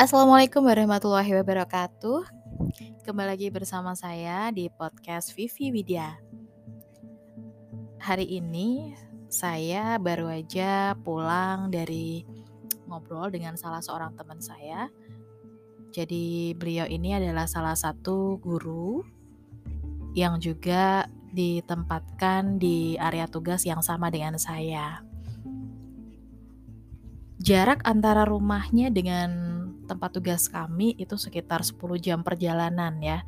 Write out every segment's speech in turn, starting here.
Assalamualaikum warahmatullahi wabarakatuh. Kembali lagi bersama saya di podcast Vivi Widya. Hari ini saya baru aja pulang dari ngobrol dengan salah seorang teman saya. Jadi beliau ini adalah salah satu guru yang juga ditempatkan di area tugas yang sama dengan saya. Jarak antara rumahnya dengan tempat tugas kami itu sekitar 10 jam perjalanan ya.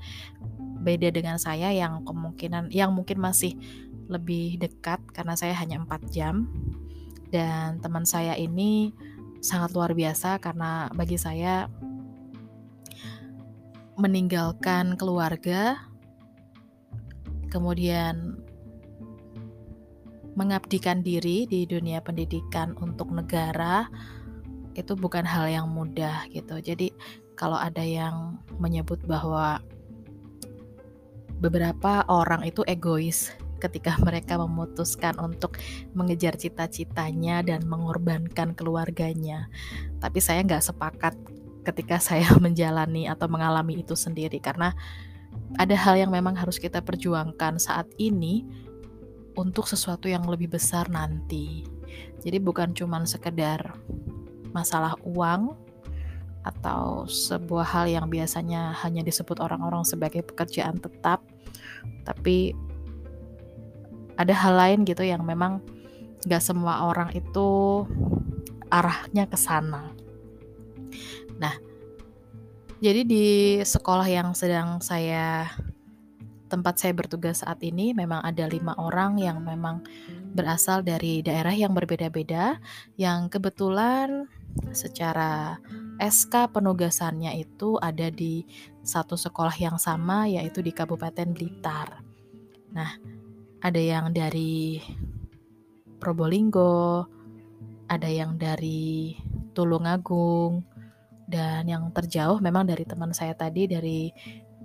Beda dengan saya yang kemungkinan yang mungkin masih lebih dekat karena saya hanya 4 jam. Dan teman saya ini sangat luar biasa karena bagi saya meninggalkan keluarga kemudian mengabdikan diri di dunia pendidikan untuk negara itu bukan hal yang mudah gitu. Jadi kalau ada yang menyebut bahwa beberapa orang itu egois ketika mereka memutuskan untuk mengejar cita-citanya dan mengorbankan keluarganya. Tapi saya nggak sepakat ketika saya menjalani atau mengalami itu sendiri karena ada hal yang memang harus kita perjuangkan saat ini untuk sesuatu yang lebih besar nanti. Jadi bukan cuma sekedar masalah uang atau sebuah hal yang biasanya hanya disebut orang-orang sebagai pekerjaan tetap, tapi ada hal lain gitu yang memang gak semua orang itu arahnya ke sana. Nah, jadi di sekolah yang sedang saya tempat saya bertugas saat ini memang ada lima orang yang memang berasal dari daerah yang berbeda-beda yang kebetulan secara SK penugasannya itu ada di satu sekolah yang sama yaitu di Kabupaten Blitar. Nah, ada yang dari Probolinggo, ada yang dari Tulungagung, dan yang terjauh memang dari teman saya tadi dari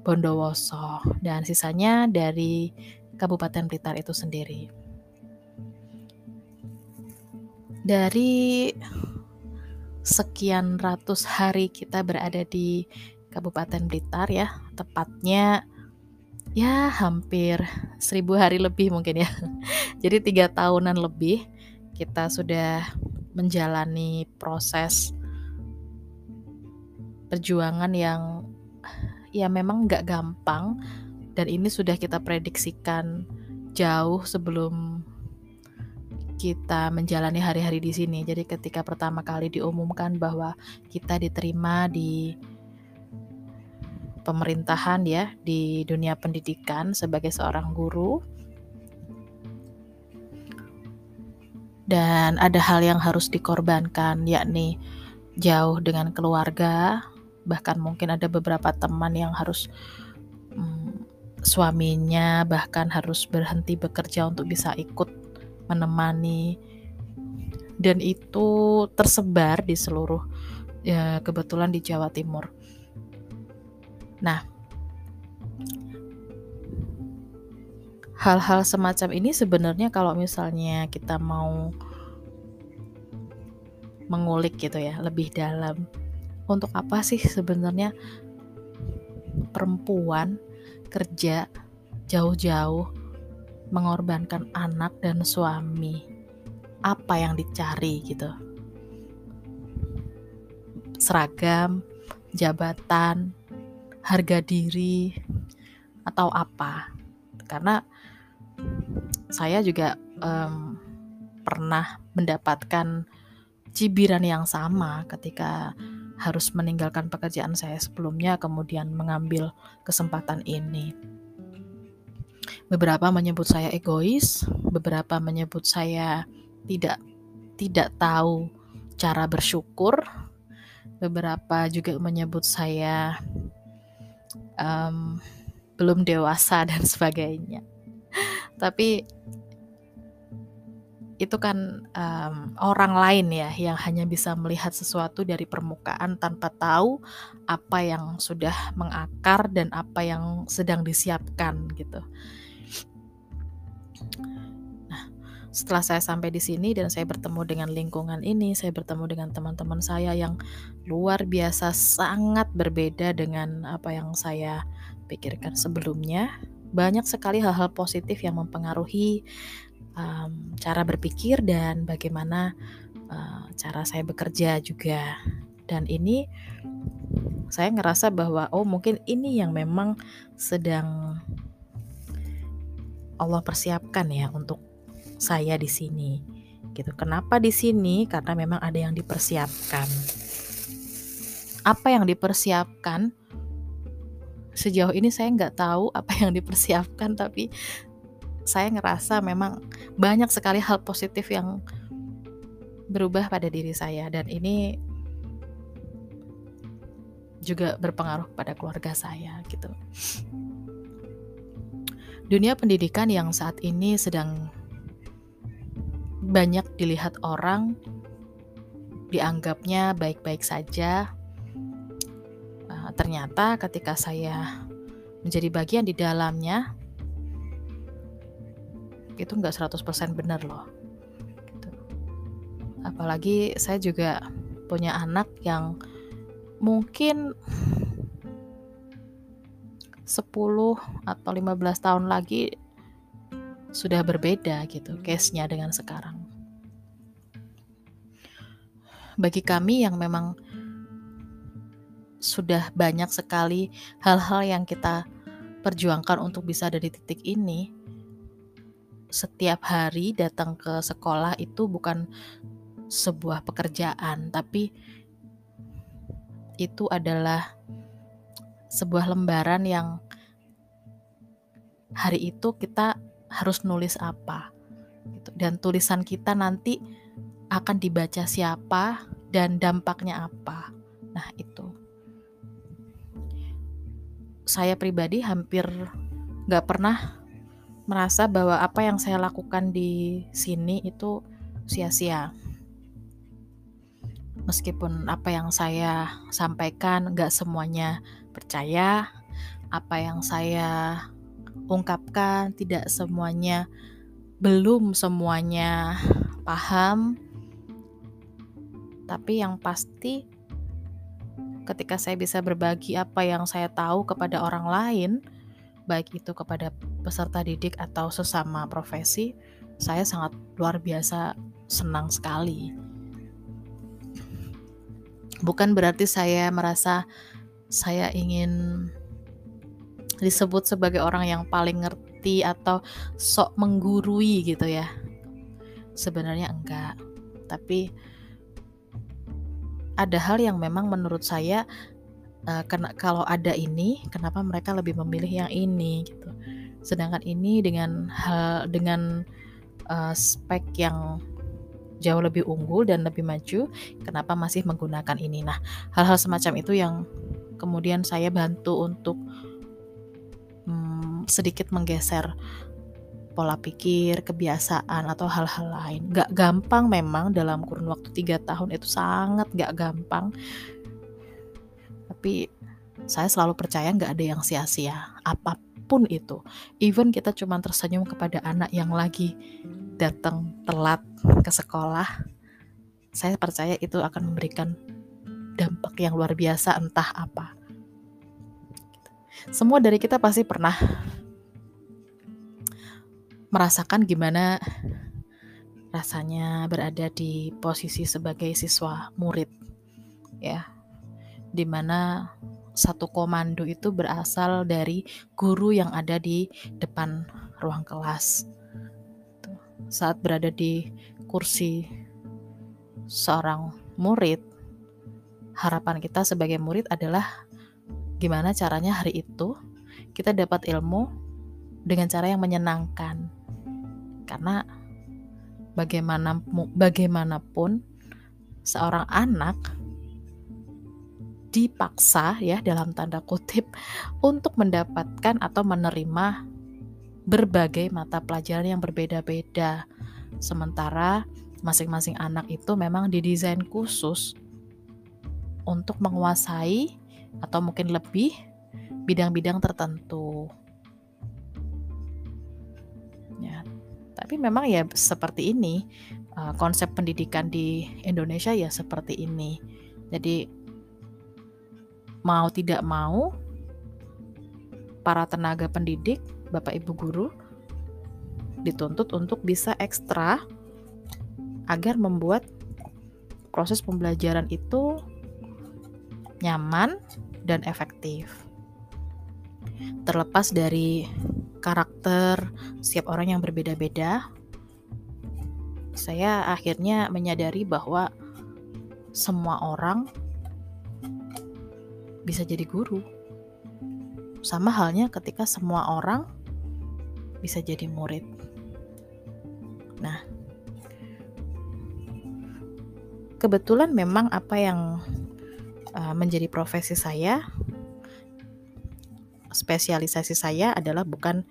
Bondowoso dan sisanya dari Kabupaten Blitar itu sendiri. Dari sekian ratus hari kita berada di Kabupaten Blitar ya, tepatnya ya hampir seribu hari lebih mungkin ya. Jadi tiga tahunan lebih kita sudah menjalani proses perjuangan yang ya memang nggak gampang dan ini sudah kita prediksikan jauh sebelum kita menjalani hari-hari di sini. Jadi ketika pertama kali diumumkan bahwa kita diterima di pemerintahan ya di dunia pendidikan sebagai seorang guru dan ada hal yang harus dikorbankan yakni jauh dengan keluarga bahkan mungkin ada beberapa teman yang harus hmm, suaminya bahkan harus berhenti bekerja untuk bisa ikut menemani dan itu tersebar di seluruh ya kebetulan di Jawa Timur. Nah, hal-hal semacam ini sebenarnya kalau misalnya kita mau mengulik gitu ya lebih dalam untuk apa sih sebenarnya perempuan kerja jauh-jauh mengorbankan anak dan suami. Apa yang dicari gitu? Seragam jabatan harga diri atau apa? Karena saya juga um, pernah mendapatkan cibiran yang sama ketika harus meninggalkan pekerjaan saya sebelumnya kemudian mengambil kesempatan ini. Beberapa menyebut saya egois, beberapa menyebut saya tidak tidak tahu cara bersyukur. Beberapa juga menyebut saya um, belum dewasa dan sebagainya. Tapi itu kan um, orang lain ya yang hanya bisa melihat sesuatu dari permukaan tanpa tahu apa yang sudah mengakar dan apa yang sedang disiapkan gitu. Setelah saya sampai di sini dan saya bertemu dengan lingkungan ini, saya bertemu dengan teman-teman saya yang luar biasa sangat berbeda dengan apa yang saya pikirkan sebelumnya. Banyak sekali hal-hal positif yang mempengaruhi um, cara berpikir dan bagaimana uh, cara saya bekerja juga. Dan ini saya ngerasa bahwa oh mungkin ini yang memang sedang Allah persiapkan ya untuk saya di sini gitu. Kenapa di sini? Karena memang ada yang dipersiapkan. Apa yang dipersiapkan? Sejauh ini saya nggak tahu apa yang dipersiapkan, tapi saya ngerasa memang banyak sekali hal positif yang berubah pada diri saya dan ini juga berpengaruh pada keluarga saya gitu. Dunia pendidikan yang saat ini sedang banyak dilihat orang, dianggapnya baik-baik saja. Uh, ternyata ketika saya menjadi bagian di dalamnya, itu nggak 100% benar loh. Gitu. Apalagi saya juga punya anak yang mungkin 10 atau 15 tahun lagi sudah berbeda gitu case-nya dengan sekarang. Bagi kami yang memang sudah banyak sekali hal-hal yang kita perjuangkan untuk bisa ada di titik ini, setiap hari datang ke sekolah itu bukan sebuah pekerjaan, tapi itu adalah sebuah lembaran yang hari itu kita harus nulis apa gitu. dan tulisan kita nanti akan dibaca siapa dan dampaknya apa. Nah itu. Saya pribadi hampir nggak pernah merasa bahwa apa yang saya lakukan di sini itu sia-sia. Meskipun apa yang saya sampaikan nggak semuanya percaya apa yang saya ungkapkan, tidak semuanya belum semuanya paham. Tapi yang pasti ketika saya bisa berbagi apa yang saya tahu kepada orang lain, baik itu kepada peserta didik atau sesama profesi, saya sangat luar biasa senang sekali. Bukan berarti saya merasa saya ingin disebut sebagai orang yang paling ngerti atau sok menggurui gitu ya. Sebenarnya enggak. Tapi ada hal yang memang menurut saya uh, kena, kalau ada ini, kenapa mereka lebih memilih yang ini gitu. Sedangkan ini dengan hal dengan uh, spek yang jauh lebih unggul dan lebih maju, kenapa masih menggunakan ini? Nah, hal-hal semacam itu yang kemudian saya bantu untuk sedikit menggeser pola pikir, kebiasaan atau hal-hal lain. Gak gampang memang dalam kurun waktu tiga tahun itu sangat gak gampang. Tapi saya selalu percaya gak ada yang sia-sia apa pun itu. Even kita cuma tersenyum kepada anak yang lagi datang telat ke sekolah, saya percaya itu akan memberikan dampak yang luar biasa entah apa semua dari kita pasti pernah merasakan gimana rasanya berada di posisi sebagai siswa murid ya di mana satu komando itu berasal dari guru yang ada di depan ruang kelas saat berada di kursi seorang murid harapan kita sebagai murid adalah gimana caranya hari itu kita dapat ilmu dengan cara yang menyenangkan. Karena bagaimana bagaimanapun seorang anak dipaksa ya dalam tanda kutip untuk mendapatkan atau menerima berbagai mata pelajaran yang berbeda-beda. Sementara masing-masing anak itu memang didesain khusus untuk menguasai atau mungkin lebih bidang-bidang tertentu. Tapi memang ya seperti ini uh, konsep pendidikan di Indonesia ya seperti ini. Jadi mau tidak mau para tenaga pendidik, Bapak Ibu guru dituntut untuk bisa ekstra agar membuat proses pembelajaran itu nyaman dan efektif. Terlepas dari karakter setiap orang yang berbeda-beda, saya akhirnya menyadari bahwa semua orang bisa jadi guru. Sama halnya ketika semua orang bisa jadi murid. Nah, kebetulan memang apa yang uh, menjadi profesi saya, spesialisasi saya adalah bukan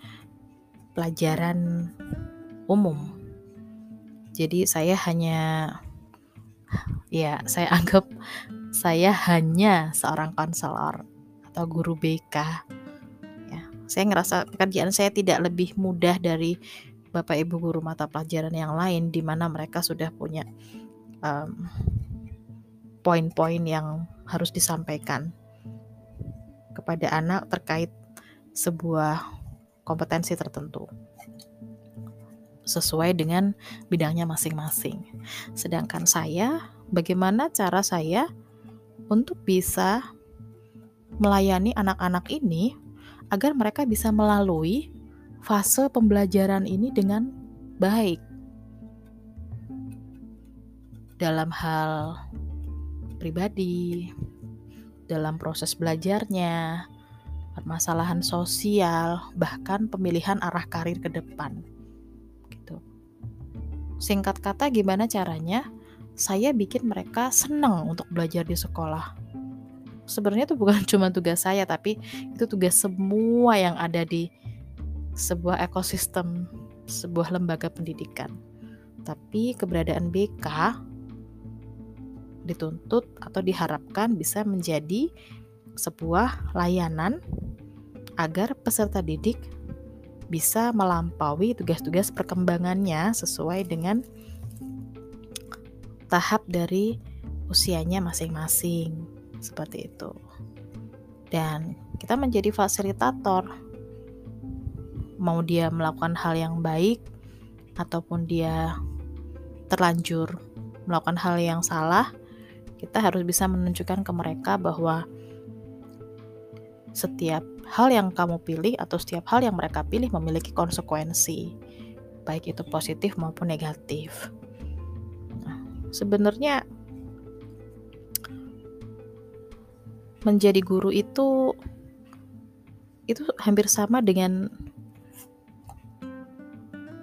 pelajaran umum. Jadi saya hanya ya saya anggap saya hanya seorang konselor atau guru BK. Ya, saya ngerasa pekerjaan saya tidak lebih mudah dari Bapak Ibu guru mata pelajaran yang lain di mana mereka sudah punya um, poin-poin yang harus disampaikan kepada anak terkait sebuah kompetensi tertentu sesuai dengan bidangnya masing-masing. Sedangkan saya, bagaimana cara saya untuk bisa melayani anak-anak ini agar mereka bisa melalui fase pembelajaran ini dengan baik dalam hal pribadi, dalam proses belajarnya, permasalahan sosial, bahkan pemilihan arah karir ke depan. Gitu. Singkat kata gimana caranya? Saya bikin mereka senang untuk belajar di sekolah. Sebenarnya itu bukan cuma tugas saya, tapi itu tugas semua yang ada di sebuah ekosistem sebuah lembaga pendidikan. Tapi keberadaan BK dituntut atau diharapkan bisa menjadi sebuah layanan agar peserta didik bisa melampaui tugas-tugas perkembangannya sesuai dengan tahap dari usianya masing-masing seperti itu. Dan kita menjadi fasilitator mau dia melakukan hal yang baik ataupun dia terlanjur melakukan hal yang salah, kita harus bisa menunjukkan ke mereka bahwa setiap hal yang kamu pilih atau setiap hal yang mereka pilih memiliki konsekuensi, baik itu positif maupun negatif. Nah, sebenarnya menjadi guru itu itu hampir sama dengan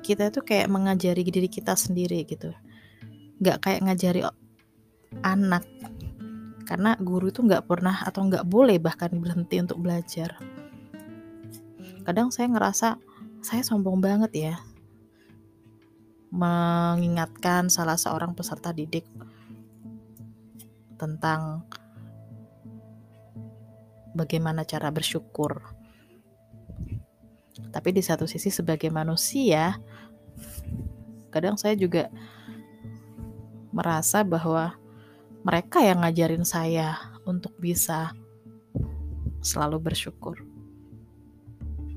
kita tuh kayak mengajari diri kita sendiri gitu nggak kayak ngajari anak. Karena guru itu nggak pernah atau nggak boleh bahkan berhenti untuk belajar. Kadang saya ngerasa saya sombong banget ya mengingatkan salah seorang peserta didik tentang bagaimana cara bersyukur. Tapi di satu sisi sebagai manusia, kadang saya juga merasa bahwa mereka yang ngajarin saya untuk bisa selalu bersyukur.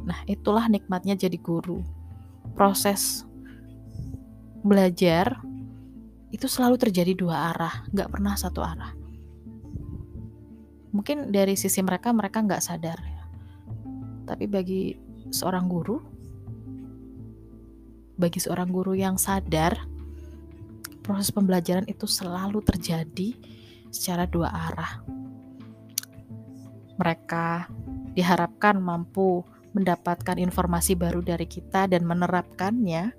Nah, itulah nikmatnya jadi guru. Proses belajar itu selalu terjadi dua arah, nggak pernah satu arah. Mungkin dari sisi mereka, mereka nggak sadar. Tapi bagi seorang guru, bagi seorang guru yang sadar, proses pembelajaran itu selalu terjadi secara dua arah. Mereka diharapkan mampu mendapatkan informasi baru dari kita dan menerapkannya.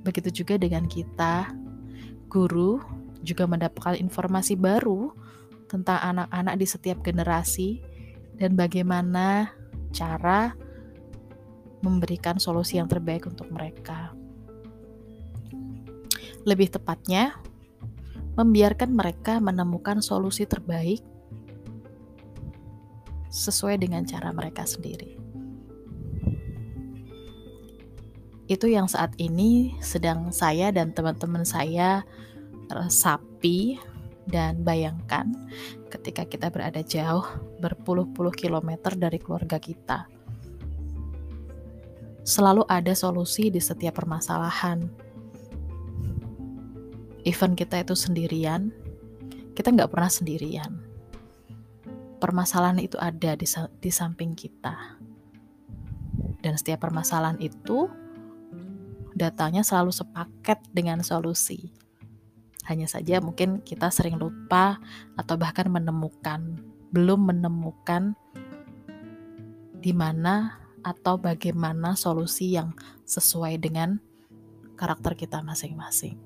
Begitu juga dengan kita, guru juga mendapatkan informasi baru tentang anak-anak di setiap generasi dan bagaimana cara memberikan solusi yang terbaik untuk mereka. Lebih tepatnya, membiarkan mereka menemukan solusi terbaik sesuai dengan cara mereka sendiri. itu yang saat ini sedang saya dan teman-teman saya resapi dan bayangkan ketika kita berada jauh berpuluh-puluh kilometer dari keluarga kita. Selalu ada solusi di setiap permasalahan. Even kita itu sendirian, kita nggak pernah sendirian. Permasalahan itu ada di, di samping kita. Dan setiap permasalahan itu datanya selalu sepaket dengan solusi. Hanya saja mungkin kita sering lupa atau bahkan menemukan, belum menemukan di mana atau bagaimana solusi yang sesuai dengan karakter kita masing-masing.